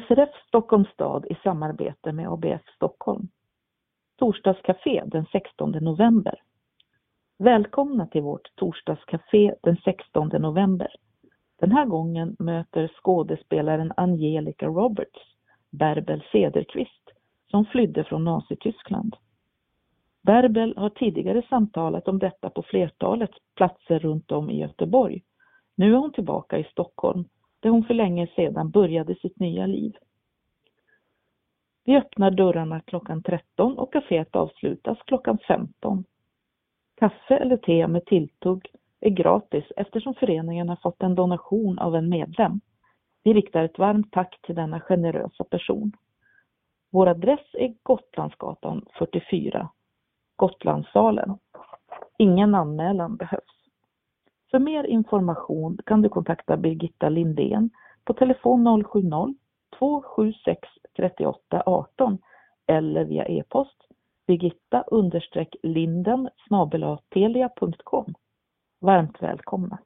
SRF Stockholms stad i samarbete med ABF Stockholm. Torsdagscafé den 16 november. Välkomna till vårt torsdagscafé den 16 november. Den här gången möter skådespelaren Angelica Roberts Berbel Cederqvist som flydde från Nazityskland. Berbel har tidigare samtalat om detta på flertalet platser runt om i Göteborg. Nu är hon tillbaka i Stockholm där hon för länge sedan började sitt nya liv. Vi öppnar dörrarna klockan 13 och kaféet avslutas klockan 15. Kaffe eller te med tilltugg är gratis eftersom föreningen har fått en donation av en medlem. Vi riktar ett varmt tack till denna generösa person. Vår adress är Gotlandsgatan 44, Gotlandssalen. Ingen anmälan behövs. För mer information kan du kontakta Birgitta Lindén på telefon 070 276 38 18 eller via e-post birgitta linden telia.com. Varmt välkomna!